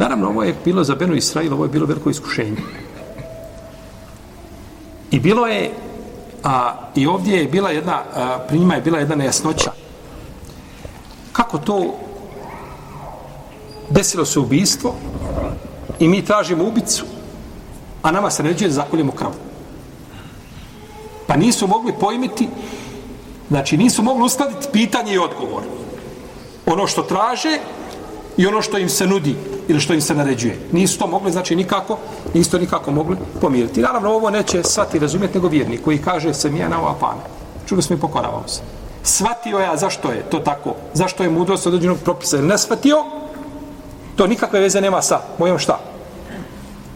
Naravno, ovo je bilo za Benu Israil, ovo je bilo veliko iskušenje. I bilo je, a, i ovdje je bila jedna, a, prinjima je bila jedna nejasnoća. Kako to desilo se ubijstvo i mi tražimo ubicu, a nama se ređuje da zakoljemo kravu. Pa nisu mogli pojmiti, znači nisu mogli uskladiti pitanje i odgovor. Ono što traže i ono što im se nudi ili što im se naređuje. Nisu to mogli, znači nikako, nisu to nikako mogli pomiriti. Naravno, ovo neće svati razumjeti nego vjernik koji kaže se mi je na ova pana. Čuli smo i pokoravao se. Svatio ja zašto je to tako, zašto je mudrost određenog propisa ili ne svatio, to nikakve veze nema sa mojom šta?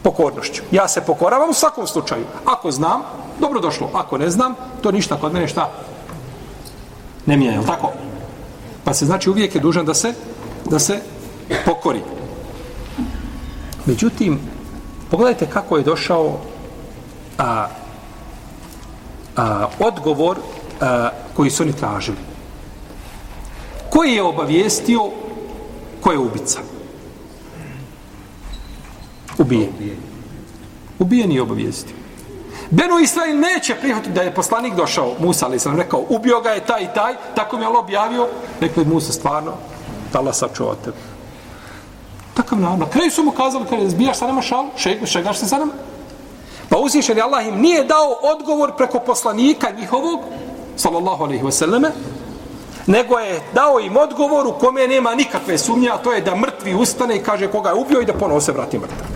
Pokornošću. Ja se pokoravam u svakom slučaju. Ako znam, dobro došlo. Ako ne znam, to ništa kod mene šta? Ne mijenja, tako? Pa se znači uvijek je dužan da se da se pokori. Međutim, pogledajte kako je došao a, a, odgovor a, koji su oni tražili. Koji je obavijestio ko je ubica? Ubijen. Ubijen je obavijestio. Benu Israil neće prihvatiti da je poslanik došao, Musa, ali sam rekao, ubio ga je taj i taj, tako mi je Allah objavio, rekao je Musa, stvarno, Allah sačuvao tebe. Takav nam. Na kraju su mu kazali, kada zbijaš sa nama šal, šeg, šegaš se sa nama. Pa uzvišen je Allah im nije dao odgovor preko poslanika njihovog, sallallahu alaihi wasallame, nego je dao im odgovor u kome nema nikakve sumnje, a to je da mrtvi ustane i kaže koga je ubio i da ponovo se vrati mrtav.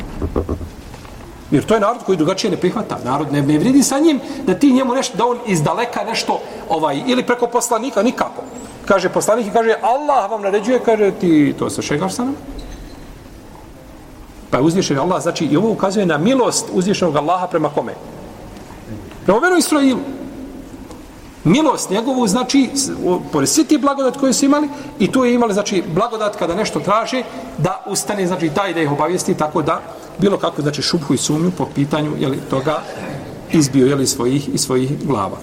Jer to je narod koji drugačije ne prihvata. Narod ne, ne vridi sa njim da ti njemu nešto, da on iz daleka nešto, ovaj, ili preko poslanika, nikako. Kaže poslanik i kaže, Allah vam naređuje, kaže ti to se šegaš sa nama. Pa uzvišen Allah, znači i ovo ukazuje na milost uzvišenog Allaha prema kome? Prema Benu Israilu. Milost njegovu znači, pored svi ti blagodat koje su imali, i tu je imali, znači, blagodat kada nešto traže, da ustane, znači, taj da ih obavijesti, tako da bilo kako, znači, šubhu i sumnju po pitanju, jeli, toga izbio, jeli, svojih i svojih glava.